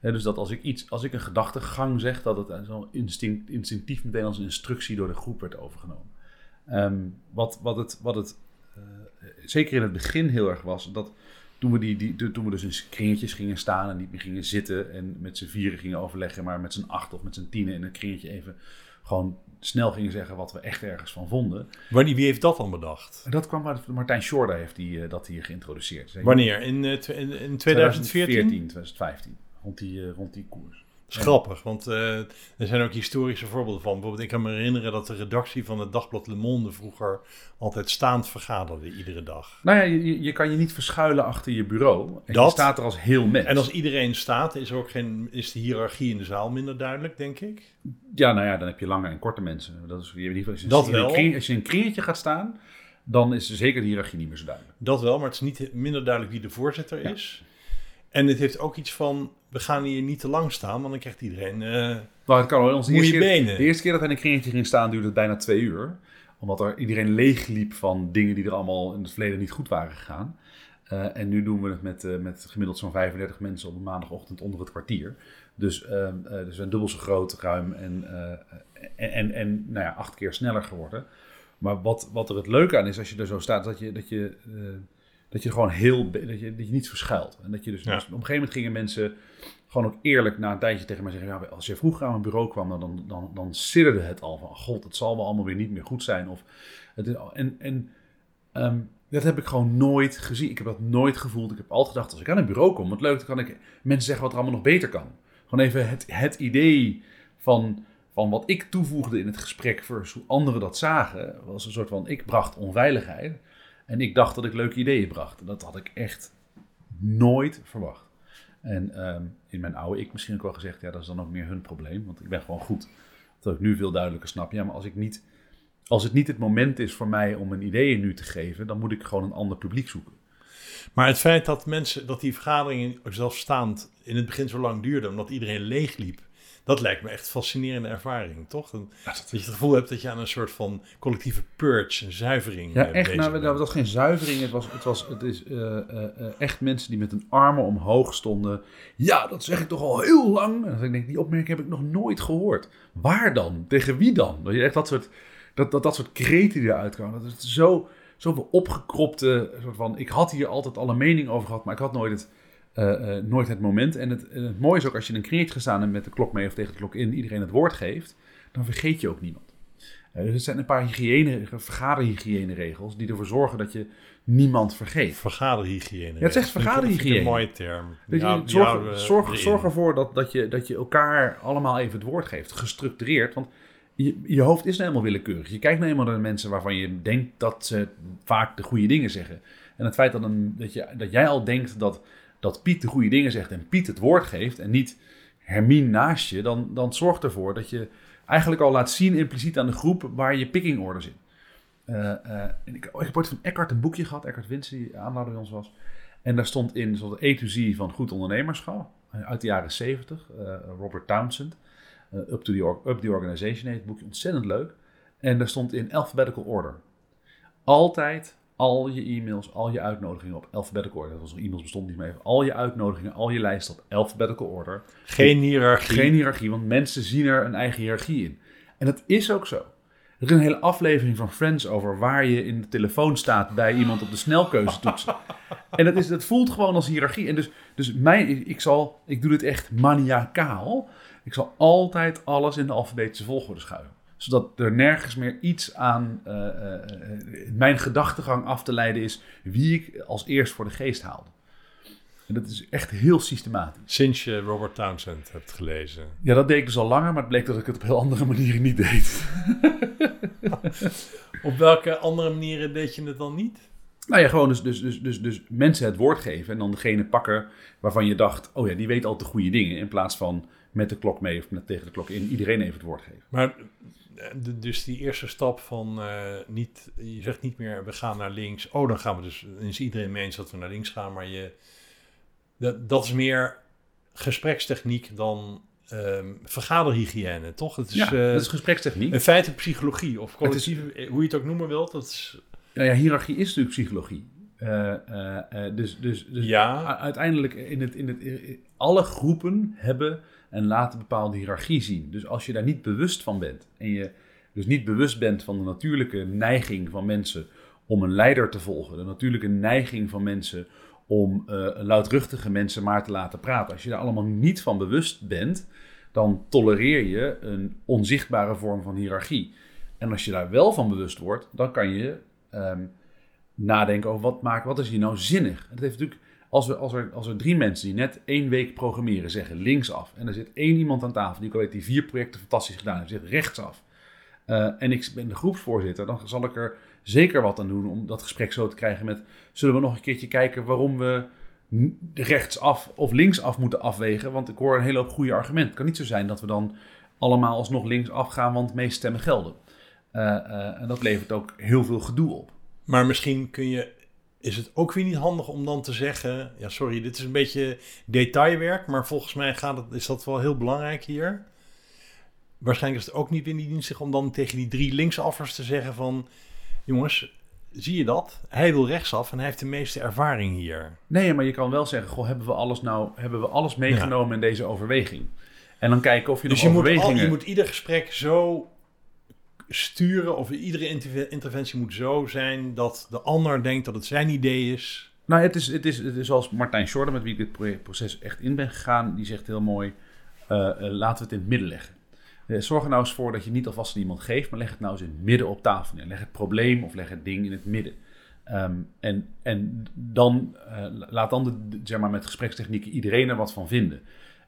Dus dat als ik, iets, als ik een gedachtegang zeg, dat het eh, zo instinct, instinctief meteen als een instructie door de groep werd overgenomen. Ehm, wat, wat het, wat het eh, zeker in het begin heel erg was, dat toen we, die, die, toen we dus in kringetjes gingen staan en niet meer gingen zitten en met z'n vieren gingen overleggen, maar met z'n acht of met z'n tienen in een kringetje even gewoon snel gingen zeggen wat we echt ergens van vonden. Wanneer, wie heeft dat dan bedacht? Dat kwam uit Martijn Schorda heeft die, eh, dat hier geïntroduceerd. Wanneer? In, eh, in, in 2014? 2015. Rond die, eh, rond die koers. Is grappig, want eh, er zijn ook historische voorbeelden van. Bijvoorbeeld, ik kan me herinneren dat de redactie van het dagblad Le Monde vroeger altijd staand vergaderde iedere dag. Nou ja, je, je kan je niet verschuilen achter je bureau. En je Dat- staat er als heel mens. En als iedereen staat, is, er ook geen, is de hiërarchie in de zaal minder duidelijk, denk ik. Ja, nou ja, dan heb je lange en korte mensen. Dat is, je hebt in ieder geval, als, je, Dat wel. kring- als je in een kringetje gaat staan, dan is zeker de hiërarchie niet meer zo duidelijk. Dat wel, maar het is niet minder duidelijk wie de voorzitter Ja. is. En het heeft ook iets van, we gaan hier niet te lang staan, want dan krijgt iedereen... eh, Nou, het kan wel. Onze eerste keer, benen. De eerste keer dat hij in een kringetje ging staan duurde het bijna twee uur. Omdat er iedereen leegliep van dingen die er allemaal in het verleden niet goed waren gegaan. Eh, en nu doen we het met, eh, met gemiddeld zo'n 35 mensen op een maandagochtend onder het kwartier. Dus, dus we zijn dubbel zo groot, ruim en, en, en, nou ja, acht keer sneller geworden. Maar wat, wat er het leuke aan is als je er zo staat, dat je, dat je, dat je gewoon heel, dat je, dat je niet verschuilt. En dat je dus, Ja. op een gegeven moment gingen mensen gewoon ook eerlijk na een tijdje tegen mij zeggen: ja, als je vroeger aan mijn bureau kwam, dan, dan, dan, dan sidderde het al van: God, het zal wel allemaal weer niet meer goed zijn. Of, het is, en en ehm, dat heb ik gewoon nooit gezien. Ik heb dat nooit gevoeld. Ik heb altijd gedacht: als ik aan een bureau kom, wat leuk, dan kan ik mensen zeggen wat er allemaal nog beter kan. Gewoon even het, het idee van, van wat ik toevoegde in het gesprek versus hoe anderen dat zagen, was een soort van: ik bracht onveiligheid. En ik dacht dat ik leuke ideeën bracht. Dat had ik echt nooit verwacht. En ehm, in mijn oude ik misschien ook wel gezegd, ja, dat is dan ook meer hun probleem, want ik ben gewoon goed. Dat ik nu veel duidelijker snap. Ja, maar als, ik niet, als het niet het moment is voor mij om mijn ideeën nu te geven, dan moet ik gewoon een ander publiek zoeken. Maar het feit dat mensen, dat die vergaderingen zelfstaand in het begin zo lang duurden, omdat iedereen leegliep, dat lijkt me echt een fascinerende ervaring, toch? Dat, dat je het gevoel hebt dat je aan een soort van collectieve purge, een zuivering. Ja, eh, echt. bezig Nou, bent. dat was geen zuivering. Het was, het was het is, eh, eh, eh, echt mensen die met hun armen omhoog stonden. Ja, dat zeg ik toch al heel lang. En dan denk ik, die opmerking heb ik nog nooit gehoord. Waar dan? Tegen wie dan? Dat je echt dat soort, dat, dat, dat soort kreten die eruit kwamen. Dat is zo, zoveel opgekropte soort van. Ik had hier altijd alle mening over gehad, maar ik had nooit het, eh, eh, nooit het moment. En het, het mooie is ook als je in een kringetje gestaan en met de klok mee of tegen de klok in iedereen het woord geeft, dan vergeet je ook niemand. Eh, dus het zijn een paar hygiëne, vergaderhygiëne-regels die ervoor zorgen dat je niemand vergeet. Vergaderhygiëne. Ja, het is echt vergaderhygiëne. Een mooie term. Dus Ja, je, die zorg, houden we zorg, erin. zorg ervoor dat, dat, je, dat je elkaar allemaal even het woord geeft. Gestructureerd. Want je, je hoofd is nou helemaal willekeurig. Je kijkt nou eenmaal naar de mensen waarvan je denkt dat ze vaak de goede dingen zeggen. En het feit dat, een, dat, je, dat jij al denkt dat, dat Piet de goede dingen zegt en Piet het woord geeft en niet Hermine naast je, dan, dan zorgt ervoor dat je eigenlijk al laat zien impliciet aan de groep waar je picking orders in. Eh, eh, en ik, ik heb ooit van Eckhart een boekje gehad, Eckhart Winsen, die aanhouder bij ons was. En daar stond in zoals A to Z van goed ondernemerschap eh, uit de jaren 70, eh, Robert Townsend. eh, up, to the Up the Organization heet het boekje, ontzettend leuk. En daar stond in alphabetical order. Altijd al je e-mails, al je uitnodigingen op alphabetical order. Dat was nog e-mails bestond niet meer. even. Al je uitnodigingen, al je lijst op alphabetical order. Geen hiërarchie. Geen hiërarchie, want mensen zien er een eigen hiërarchie in. En dat is ook zo. Er is een hele aflevering van Friends over waar je in de telefoon staat bij iemand op de snelkeuze toetsen. *laughs* En dat, is, dat voelt gewoon als hiërarchie. En dus, dus mijn, ik, zal, ik doe dit echt maniakaal. Ik zal altijd alles in de alfabetische volgorde schuiven. Zodat er nergens meer iets aan eh, eh, eh, mijn gedachtegang af te leiden is wie ik als eerst voor de geest haalde. En dat is echt heel systematisch. Sinds je Robert Townsend hebt gelezen. Ja, dat deed ik dus al langer, maar het bleek dat ik het op heel andere manieren niet deed. *laughs* Op welke andere manieren deed je het dan niet? Nou ja, gewoon dus, dus, dus, dus, dus mensen het woord geven en dan degene pakken waarvan je dacht, oh ja, die weet al de goede dingen. In plaats van met de klok mee of met tegen de klok in iedereen even het woord geven. Maar de- dus die eerste stap van eh, niet, je zegt niet meer we gaan naar links. Oh, dan gaan we dus, dan is iedereen mee eens dat we naar links gaan. Maar je, dat, dat is meer gesprekstechniek dan ehm, vergaderhygiëne, toch? Het is, ja, eh, dat is gesprekstechniek. in feite psychologie of collectieve, eh, hoe je het ook noemen wilt. Dat is, Nou ja, hiërarchie is natuurlijk psychologie. Eh, dus dus, dus ja, uiteindelijk in het, in het, in- alle groepen hebben en laten bepaalde hiërarchie zien. Dus als je daar niet bewust van bent en je dus niet bewust bent van de natuurlijke neiging van mensen om een leider te volgen, de natuurlijke neiging van mensen om eh, luidruchtige mensen maar te laten praten. Als je daar allemaal niet van bewust bent, dan tolereer je een onzichtbare vorm van hiërarchie. En als je daar wel van bewust wordt, dan kan je ehm, nadenken over wat, maakt, wat is hier nou zinnig. Dat heeft natuurlijk, als, we, als, er, als er drie mensen die net één week programmeren zeggen linksaf, en er zit één iemand aan tafel die al weet die vier projecten fantastisch gedaan heeft, zegt rechtsaf. Eh, en ik ben de groepsvoorzitter, dan zal ik er zeker wat aan doen om dat gesprek zo te krijgen met... zullen we nog een keertje kijken waarom we rechtsaf of linksaf moeten afwegen? Want ik hoor een hele hoop goede argumenten. Het kan niet zo zijn dat we dan allemaal alsnog linksaf gaan, want de meeste stemmen gelden. Eh, eh, en dat levert ook heel veel gedoe op. maar misschien kun je, is het ook weer niet handig om dan te zeggen, ja sorry, dit is een beetje detailwerk, maar volgens mij gaat het, is dat wel heel belangrijk hier. Waarschijnlijk is het ook niet in die dienstig om dan tegen die drie linksaffers te zeggen van, jongens, zie je dat? Hij wil rechtsaf en hij heeft de meeste ervaring hier. Nee, maar je kan wel zeggen, goh, hebben we alles nou, hebben we alles meegenomen in deze overweging? En dan kijken of je Dus nog je moet, al, je moet ieder gesprek zo sturen, of iedere interve- interventie moet zo zijn dat de ander denkt dat het zijn idee is. Nou, het is, het is, het is zoals Martijn Schorder, met wie ik dit pro- proces echt in ben gegaan, die zegt heel mooi, eh, laten we het in het midden leggen. Eh, zorg er nou eens voor dat je niet alvast aan iemand geeft, maar leg het nou eens in het midden op tafel neer. Leg het probleem of leg het ding in het midden. Ehm, en, en dan laat dan de- zeg maar, met gesprekstechnieken iedereen er wat van vinden.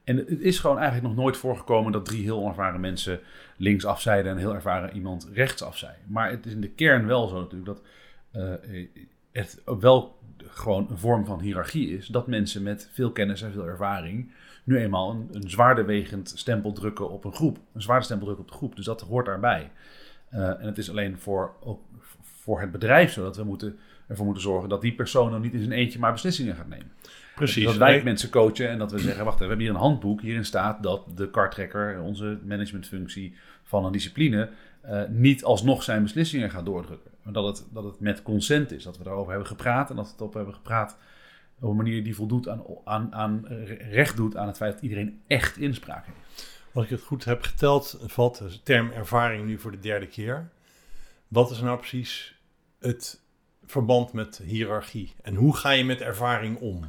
En het is gewoon eigenlijk nog nooit voorgekomen dat drie heel onervaren mensen linksaf zeiden en heel ervaren iemand rechtsaf zei. Maar het is in de kern wel zo natuurlijk dat eh, het wel gewoon een vorm van hiërarchie is. Dat mensen met veel kennis en veel ervaring nu eenmaal een, een zwaardewegend stempel drukken op een groep. Een zwaarde stempel drukken op de groep. Dus dat hoort daarbij. Uh, en het is alleen voor, voor het bedrijf zo dat we moeten, ervoor moeten zorgen dat die persoon dan niet in zijn eentje maar beslissingen gaat nemen. Precies. Dat wij mensen coachen en dat we zeggen, wacht, we hebben hier een handboek. Hierin staat dat de kartrekker, onze managementfunctie van een discipline, uh, niet alsnog zijn beslissingen gaat doordrukken. Maar dat het, dat het met consent is, dat we daarover hebben gepraat en dat we het op hebben gepraat op een manier die voldoet aan, aan, aan recht doet aan het feit dat iedereen echt inspraak heeft. Als ik het goed heb geteld, valt de term ervaring nu voor de derde keer. Wat is nou precies het verband met hiërarchie? En hoe ga je met ervaring om?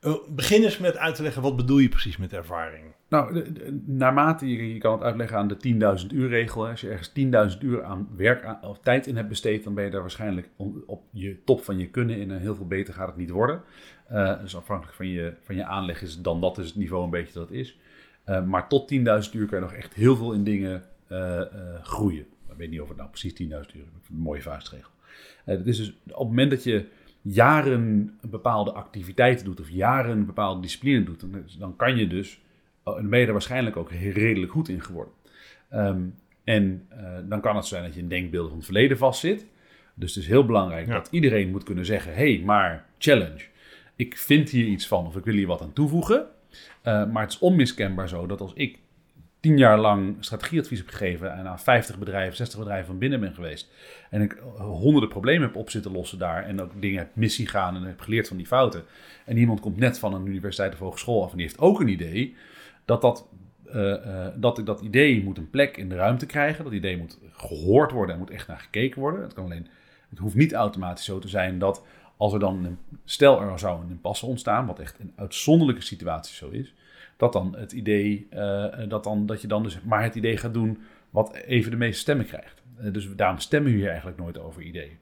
Uh, begin eens met uit te leggen, wat bedoel je precies met ervaring? Nou, naarmate je, kan het uitleggen aan de 10.000 uur regel. Als je ergens 10.000 uur aan werk of tijd in hebt besteed, dan ben je daar waarschijnlijk op je top van je kunnen in. En heel veel beter gaat het niet worden. Uh, dus afhankelijk van je, van je aanleg is dan dat is het niveau een beetje dat het is. Uh, maar tot 10.000 uur kan je nog echt heel veel in dingen groeien. Ik weet niet of het nou precies 10.000 uur is. Een mooie vuistregel. het is dus op het moment dat je jaren bepaalde activiteiten doet of jaren bepaalde discipline doet, dan, dan kan je dus, en ben je er waarschijnlijk ook redelijk goed in geworden. Um, en uh, dan kan het zijn dat je in denkbeelden van het verleden vastzit. Dus het is heel belangrijk ja. dat iedereen moet kunnen zeggen: hé, hey, maar challenge. Ik vind hier iets van of ik wil hier wat aan toevoegen. Uh, maar het is onmiskenbaar zo dat als ik tien jaar lang strategieadvies heb gegeven en aan 50 bedrijven, 60 bedrijven van binnen ben geweest. En ik honderden problemen heb op zitten lossen daar. En ook dingen heb missie gaan en heb geleerd van die fouten. En iemand komt net van een universiteit of hogeschool af en die heeft ook een idee. Dat dat, uh, uh, dat, dat idee moet een plek in de ruimte krijgen. Dat idee moet gehoord worden en moet echt naar gekeken worden. Het, kan alleen, het hoeft niet automatisch zo te zijn dat als er dan, een, stel er zou een impasse ontstaan, wat echt in uitzonderlijke situaties zo is dat dan het idee, uh, dat, dan, dat je dan dus maar het idee gaat doen wat even de meeste stemmen krijgt. Uh, dus daarom stemmen we hier eigenlijk nooit over ideeën.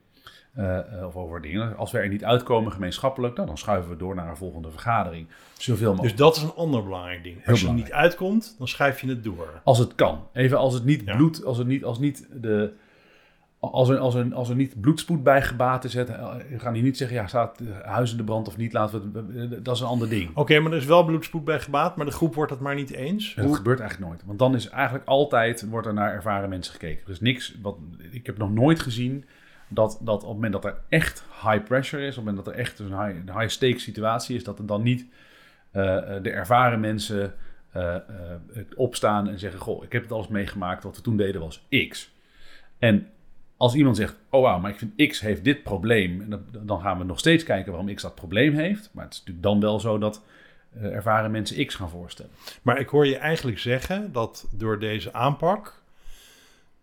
Uh, of over dingen. Als we er niet uitkomen gemeenschappelijk, nou, dan schuiven we door naar een volgende vergadering. Zoveel mogelijk. Dus dat is een ander belangrijk ding. Heel als je er niet uitkomt, dan schuif je het door. Als het kan. Even als het niet ja. bloed, als het niet, als niet de, als er, als, er, als er niet bloedspoed bij gebaat is, het, gaan die niet zeggen, ja, staat huis in de brand of niet, laten we het, dat is een ander ding. Oké, okay, maar er is wel bloedspoed bij gebaat, maar de groep wordt het maar niet eens. Dat Hoe? gebeurt eigenlijk nooit, want dan is eigenlijk altijd, wordt er naar ervaren mensen gekeken. Dus niks, wat, ik heb nog nooit gezien dat, dat op het moment dat er echt high pressure is, op het moment dat er echt een high, een high stake situatie is, dat er dan niet uh, de ervaren mensen uh, uh, opstaan en zeggen, goh, ik heb het al eens meegemaakt, wat we toen deden was X. En als iemand zegt, oh wauw, maar ik vind X heeft dit probleem, dan gaan we nog steeds kijken waarom X dat probleem heeft. Maar het is natuurlijk dan wel zo dat uh, ervaren mensen X gaan voorstellen. Maar ik hoor je eigenlijk zeggen dat door deze aanpak,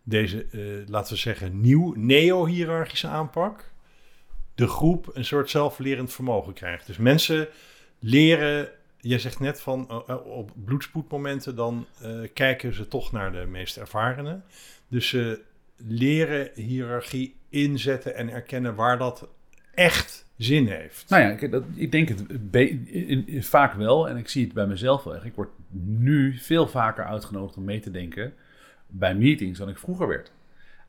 deze, uh, laten we zeggen, nieuw neo-hierarchische aanpak, de groep een soort zelflerend vermogen krijgt. Dus mensen leren, jij zegt net van uh, op bloedspoedmomenten, dan kijken ze toch naar de meest ervarenen. Dus ze leren hiërarchie inzetten en erkennen waar dat echt zin heeft. Nou ja, ik, dat, ik denk het in, in, vaak wel. En ik zie het bij mezelf wel. Ik word nu veel vaker uitgenodigd om mee te denken bij meetings dan ik vroeger werd.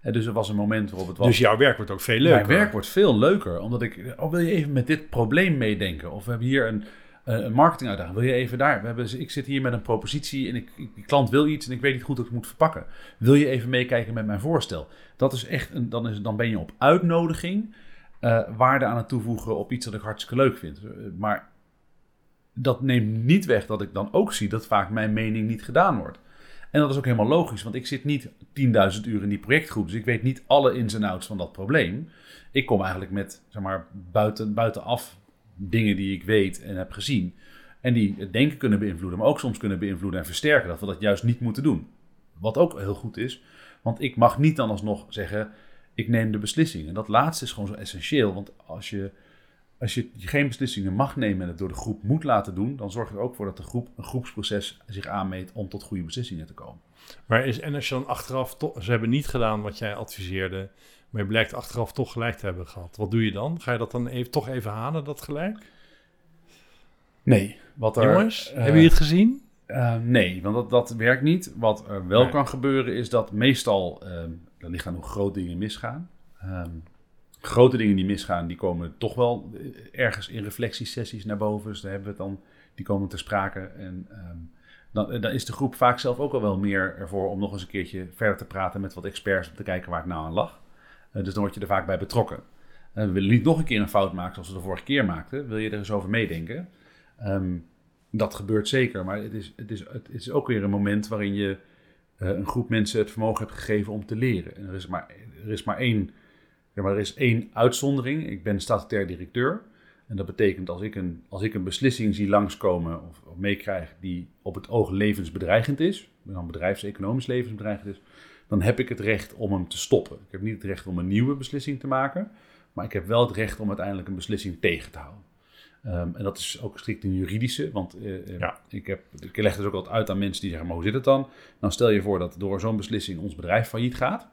En dus er was een moment waarop het was... Dus jouw werk wordt ook veel leuker? Mijn werk wordt veel leuker, omdat ik... Oh, wil je even met dit probleem meedenken? Of we hebben hier een, een marketinguitdaging. Wil je even daar? We hebben, ik zit hier met een propositie en ik, die klant wil iets en ik weet niet goed hoe ik het moet verpakken. Wil je even meekijken met mijn voorstel? Dat is echt een, dan, is, dan ben je op uitnodiging uh, waarde aan het toevoegen op iets dat ik hartstikke leuk vind. Maar dat neemt niet weg dat ik dan ook zie dat vaak mijn mening niet gedaan wordt. En dat is ook helemaal logisch, want ik zit niet 10.000 uur in die projectgroep. Dus ik weet niet alle ins en outs van dat probleem. Ik kom eigenlijk met, zeg maar, buiten, buitenaf dingen die ik weet en heb gezien. En die het denken kunnen beïnvloeden, maar ook soms kunnen beïnvloeden en versterken. Dat we dat juist niet moeten doen. Wat ook heel goed is, want ik mag niet dan alsnog zeggen: ik neem de beslissing. En dat laatste is gewoon zo essentieel, want als je, als je geen beslissingen mag nemen en het door de groep moet laten doen, dan zorgt er ook voor dat de groep een groepsproces zich aanmeet om tot goede beslissingen te komen. Maar is, en als je dan achteraf, ze hebben niet gedaan wat jij adviseerde, maar je blijkt achteraf toch gelijk te hebben gehad. Wat doe je dan? Ga je dat dan even, toch even halen, dat gelijk? Nee. Wat er, Jongens, uh, hebben jullie het gezien? Uh, nee, want dat, dat werkt niet. Wat er wel nee. kan gebeuren is dat meestal, uh, er liggen nog grote dingen misgaan. Um, grote dingen die misgaan, die komen toch wel ergens in reflectiesessies naar boven. Dus daar hebben we het dan die komen ter sprake. En ehm, dan, dan is de groep vaak zelf ook al wel meer ervoor om nog eens een keertje verder te praten met wat experts om te kijken waar het nou aan lag. dus dan word je er vaak bij betrokken. we willen niet nog een keer een fout maken zoals we de vorige keer maakten. Wil je er eens over meedenken? Ehm, dat gebeurt zeker, maar het is, het, is, het is ook weer een moment waarin je een groep mensen het vermogen hebt gegeven om te leren. En er is maar, er is maar één er is één uitzondering. Ik ben statutair directeur. En dat betekent als ik een, als ik een beslissing zie langskomen of, of meekrijg die op het oog levensbedreigend is, dan bedrijfseconomisch levensbedreigend is, dan heb ik het recht om hem te stoppen. Ik heb niet het recht om een nieuwe beslissing te maken, maar ik heb wel het recht om uiteindelijk een beslissing tegen te houden. Ehm, en dat is ook strikt een juridische, want uh, ja. ik, heb, ik leg dus ook altijd uit aan mensen die zeggen, maar hoe zit het dan? Dan stel je voor dat door zo'n beslissing ons bedrijf failliet gaat.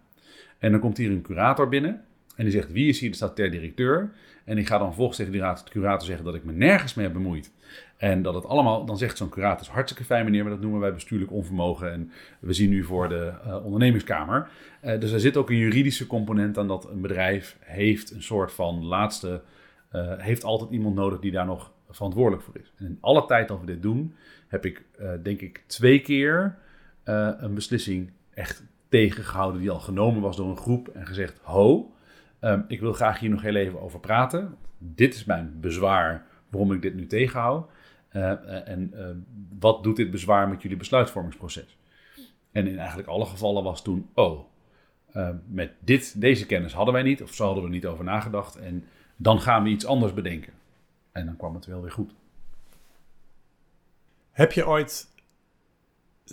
En dan komt hier een curator binnen en die zegt, wie is hier de statutair directeur? En ik ga dan volgens tegen die raad, curator zeggen dat ik me nergens mee heb bemoeid. En dat het allemaal, dan zegt zo'n curator, hartstikke fijn meneer, maar dat noemen wij bestuurlijk onvermogen. En we zien nu voor de uh, ondernemingskamer. Uh, dus er zit ook een juridische component aan dat een bedrijf heeft een soort van laatste, uh, heeft altijd iemand nodig die daar nog verantwoordelijk voor is. En in alle tijd dat we dit doen, heb ik denk ik twee keer een beslissing echt tegengehouden die al genomen was door een groep en gezegd, ho, Um, ik wil graag hier nog heel even over praten. Dit is mijn bezwaar waarom ik dit nu tegenhoud. Uh, en uh, wat doet dit bezwaar met jullie besluitvormingsproces? En in eigenlijk alle gevallen was toen, oh, met dit, deze kennis hadden wij niet, of zo hadden we niet over nagedacht. En dan gaan we iets anders bedenken. En dan kwam het wel weer goed. Heb je ooit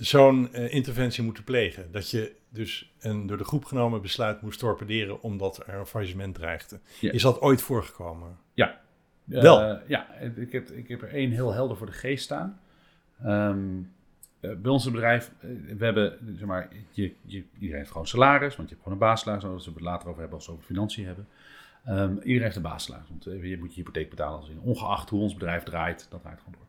zo'n interventie moeten plegen? Dat je dus een door de groep genomen besluit moest torpederen omdat er een faillissement dreigde. Is dat ooit voorgekomen? Ja. Wel? Uh, ja, ik heb, ik heb er één heel helder voor de geest staan. Um, bij ons bedrijf, we hebben, zeg maar, je, je, iedereen heeft gewoon salaris, want je hebt gewoon een baassalaris, zoals we het later over hebben als we over financiën hebben. Um, iedereen heeft een baassalaris, want je moet je hypotheek betalen. Ongeacht hoe ons bedrijf draait, dat draait gewoon door.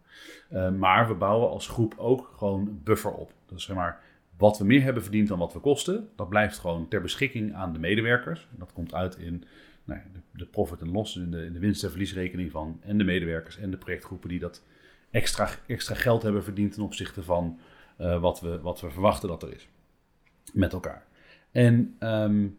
Maar we bouwen als groep ook gewoon buffer op. Dus zeg maar, wat we meer hebben verdiend dan wat we kosten, dat blijft gewoon ter beschikking aan de medewerkers. Dat komt uit in nou, de, de, profit en loss, in de, in de winst- en verliesrekening van en de medewerkers en de projectgroepen die dat extra, extra geld hebben verdiend ten opzichte van uh, wat, we, wat we verwachten dat er is. Met elkaar. En um,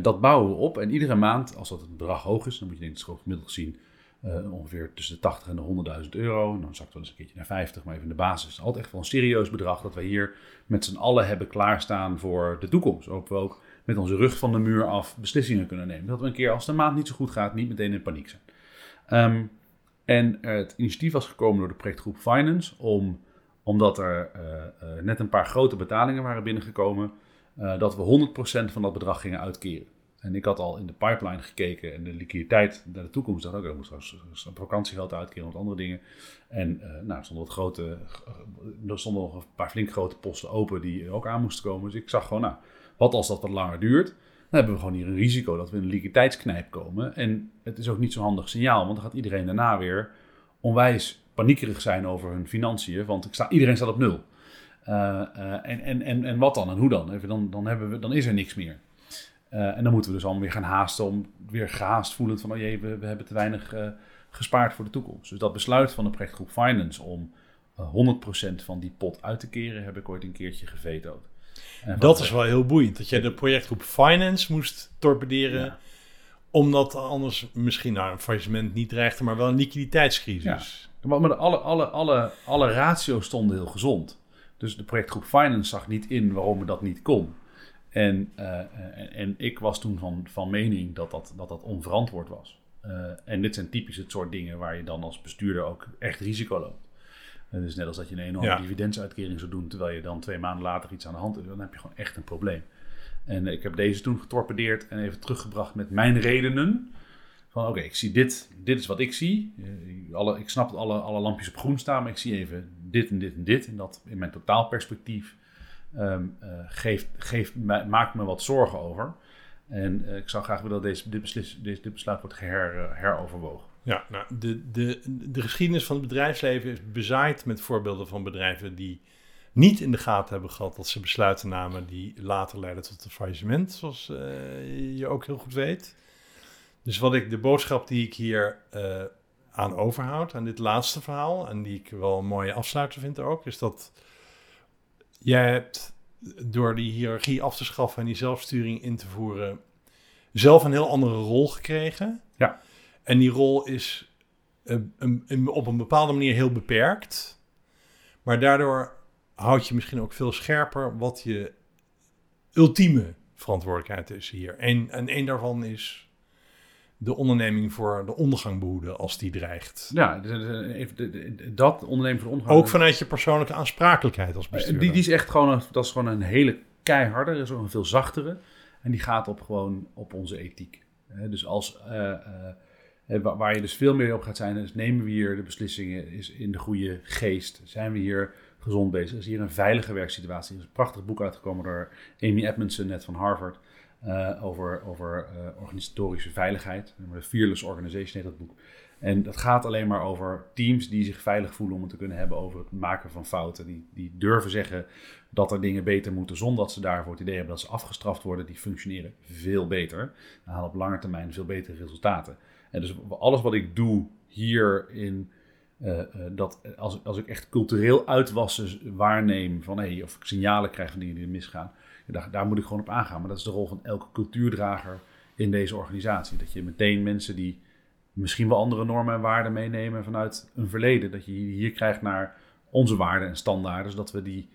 dat bouwen we op. En iedere maand, als dat het bedrag hoog is, dan moet je denk ik gemiddeld gezien uh, ongeveer tussen de 80 en de 100.000 euro. En dan zakt wel eens een keertje naar 50, maar even de basis. is altijd echt wel een serieus bedrag dat we hier met z'n allen hebben klaarstaan voor de toekomst. Ook we ook met onze rug van de muur af beslissingen kunnen nemen. Dat we een keer als de maand niet zo goed gaat, niet meteen in paniek zijn. Um, en het initiatief was gekomen door de projectgroep Finance, om, omdat er uh, uh, net een paar grote betalingen waren binnengekomen, dat we 100% van dat bedrag gingen uitkeren. En ik had al in de pipeline gekeken en de liquiditeit naar de toekomst. Dacht ook, ik moest een vakantiegeld uitkeren of andere dingen. En uh, nou, er stonden, wat grote, er stonden nog een paar flink grote posten open die ook aan moesten komen. Dus ik zag gewoon, nou, wat als dat wat langer duurt? Dan hebben we gewoon hier een risico dat we in een liquiditeitsknijp komen. En het is ook niet zo'n handig signaal, want dan gaat iedereen daarna weer onwijs paniekerig zijn over hun financiën. Want ik sta, iedereen staat op nul. Uh, en, en, en, en wat dan en hoe dan? Even dan, dan, hebben we, dan is er niks meer. Uh, en dan moeten we dus allemaal weer gaan haasten om weer gehaast voelend van, oh jee, we, we hebben te weinig uh, gespaard voor de toekomst. Dus dat besluit van de projectgroep Finance om uh, eh, 100% van die pot uit te keren, heb ik ooit een keertje gevetood. dat is wel heel boeiend, dat jij de projectgroep Finance moest torpederen, ja. omdat anders misschien nou, een faillissement niet dreigde, maar wel een liquiditeitscrisis. Ja. Maar alle, alle, alle, alle ratio's stonden heel gezond. Dus de projectgroep Finance zag niet in waarom we dat niet kon. En, uh, en ik was toen van, van mening dat dat, dat, dat onverantwoord was. Uh, en dit zijn typisch het soort dingen waar je dan als bestuurder ook echt risico loopt. Uh, dus net als dat je een enorme ja. dividendsuitkering zou doen, terwijl je dan twee maanden later iets aan de hand hebt, dan heb je gewoon echt een probleem. En ik heb deze toen getorpedeerd en even teruggebracht met mijn redenen. Van oké, okay, ik zie dit, dit is wat ik zie. Alle, ik snap dat alle, alle lampjes op groen staan, maar ik zie even dit en dit en dit. En dat in mijn totaalperspectief um, uh, geeft, geeft, maakt me wat zorgen over. En uh, ik zou graag willen dat deze, dit, dit, besluit wordt her, uh, heroverwogen. Ja, nou, de, de, de geschiedenis van het bedrijfsleven is bezaaid met voorbeelden van bedrijven die niet in de gaten hebben gehad dat ze besluiten namen die later leiden tot een faillissement, zoals je ook heel goed weet. Dus wat ik, de boodschap die ik hier aan overhoudt, aan dit laatste verhaal, en die ik wel een mooie afsluiter vind ook, is dat jij hebt door die hiërarchie af te schaffen en die zelfsturing in te voeren, zelf een heel andere rol gekregen. Ja. En die rol is eh, een- een- op een bepaalde manier heel beperkt. Maar daardoor houd je misschien ook veel scherper wat je ultieme verantwoordelijkheid is hier. En, en één daarvan is de onderneming voor de ondergang behoeden als die dreigt. Ja, de- de- even de- de- dat ondernemen voor de ondergang. Ook vanuit je persoonlijke aansprakelijkheid als bestuurder. Die, die is echt gewoon een, dat is gewoon een hele keiharde, dat is ook een veel zachtere. En die gaat op gewoon op onze ethiek. Dus als, eh, eh, eh, wa- waar je dus veel meer op gaat zijn, is nemen we hier de beslissingen is in de goede geest? Zijn we hier gezond bezig? Is hier een veilige werksituatie? Er is een prachtig boek uitgekomen door Amy Edmondson, net van Harvard, eh, over, over eh, organisatorische veiligheid. De Fearless Organization heet dat boek. En dat gaat alleen maar over teams die zich veilig voelen om het te kunnen hebben over het maken van fouten. Die, die durven zeggen dat er dingen beter moeten zonder dat ze daarvoor het idee hebben dat ze afgestraft worden. Die functioneren veel beter. En halen op lange termijn veel betere resultaten. En dus alles wat ik doe hier in eh, dat als, als ik echt cultureel uitwassen waarneem van hey, of ik signalen krijg van dingen die misgaan, daar, daar moet ik gewoon op aangaan. Maar dat is de rol van elke cultuurdrager in deze organisatie. Dat je meteen mensen die misschien wel andere normen en waarden meenemen vanuit een verleden. Dat je hier krijgt naar onze waarden en standaarden, zodat we die,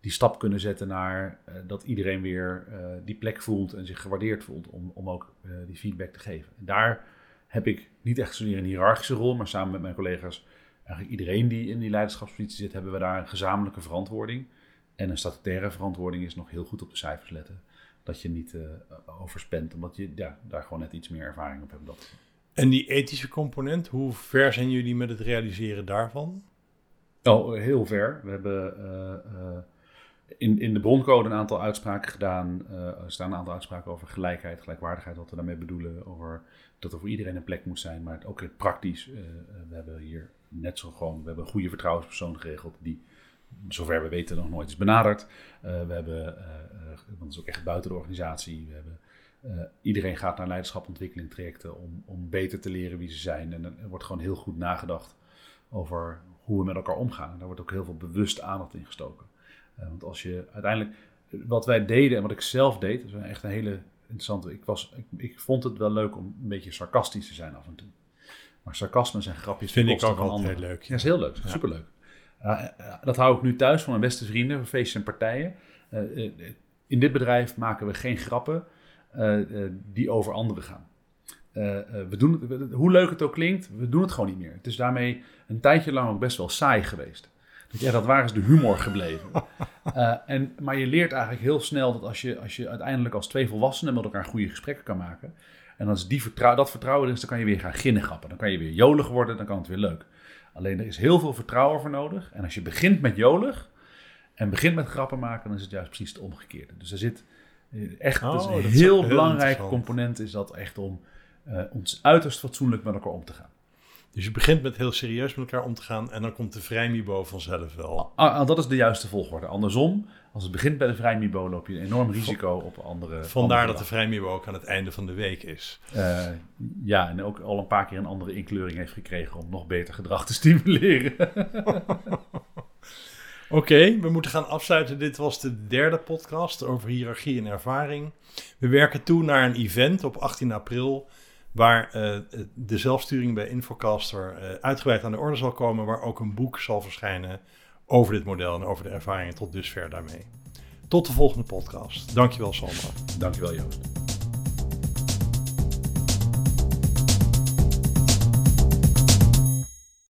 die stap kunnen zetten naar eh, dat iedereen weer eh, die plek voelt en zich gewaardeerd voelt om, om ook eh, die feedback te geven. En daar heb ik niet echt zozeer een hiërarchische rol, maar samen met mijn collega's, eigenlijk iedereen die in die leiderschapspositie zit, hebben we daar een gezamenlijke verantwoording. En een statutaire verantwoording is nog heel goed op de cijfers letten. Dat je niet eh, overspent, omdat je ja, daar gewoon net iets meer ervaring op hebt. Dat, En die ethische component, hoe ver zijn jullie met het realiseren daarvan? Oh, heel ver. We hebben eh, eh, in, in de broncode een aantal uitspraken gedaan. Er staan een aantal uitspraken over gelijkheid, gelijkwaardigheid, wat we daarmee bedoelen. Over dat er voor iedereen een plek moet zijn, maar ook praktisch. we hebben hier net zo gewoon, we hebben een goede vertrouwenspersoon geregeld die, zover we weten, nog nooit is benaderd. Eh, we hebben, eh, eh, want dat is ook echt buiten de organisatie. We hebben, eh, iedereen gaat naar leiderschapontwikkeling trajecten om, om beter te leren wie ze zijn. En er wordt gewoon heel goed nagedacht over hoe we met elkaar omgaan. En daar wordt ook heel veel bewust aandacht in gestoken. Eh, want als je uiteindelijk, wat wij deden en wat ik zelf deed, is echt een hele interessante. Ik, was, ik, ik vond het wel leuk om een beetje sarcastisch te zijn af en toe. Maar sarcasme zijn grapjes. Vind ik ook altijd leuk, Ja, ja. is heel leuk. Superleuk. Uh, uh, dat hou ik nu thuis van mijn beste vrienden, voor feestjes en partijen. Uh, in dit bedrijf maken we geen grappen die over anderen gaan. Uh, we doen het, hoe leuk het ook klinkt, we doen het gewoon niet meer. Het is daarmee een tijdje lang ook best wel saai geweest. Ja, dat waar is de humor gebleven. Uh, *laughs* en, maar je leert eigenlijk heel snel dat als je, als je uiteindelijk als twee volwassenen met elkaar goede gesprekken kan maken. En als die vertrouw, dat vertrouwen er is, dan kan je weer gaan ginnegappen. Dan kan je weer jolig worden, dan kan het weer leuk. Alleen er is heel veel vertrouwen voor nodig. En als je begint met jolig en begint met grappen maken, dan is het juist precies het omgekeerde. Dus er zit echt Oh, een heel ook heel belangrijke interessant. component is dat echt om uh, ons uiterst fatsoenlijk met elkaar om te gaan. Dus je begint met heel serieus met elkaar om te gaan en dan komt de vrijmibo vanzelf wel. Ah, ah, dat is de juiste volgorde. Andersom, als het begint bij de vrijmibo, loop je een enorm risico op andere. Vandaar andere dat de vrijmibo ook aan het einde van de week is. Uh, ja, en ook al een paar keer een andere inkleuring heeft gekregen om nog beter gedrag te *laughs* stimuleren. *laughs* Oké, okay, we moeten gaan afsluiten. Dit was de derde podcast over hiërarchie en ervaring. We werken toe naar een event op 18 april waar uh, de zelfsturing bij Infocaster uh, uitgebreid aan de orde zal komen, waar ook een boek zal verschijnen over dit model en over de ervaringen tot dusver daarmee. Tot de volgende podcast. Dankjewel Sandra. Dankjewel Joost.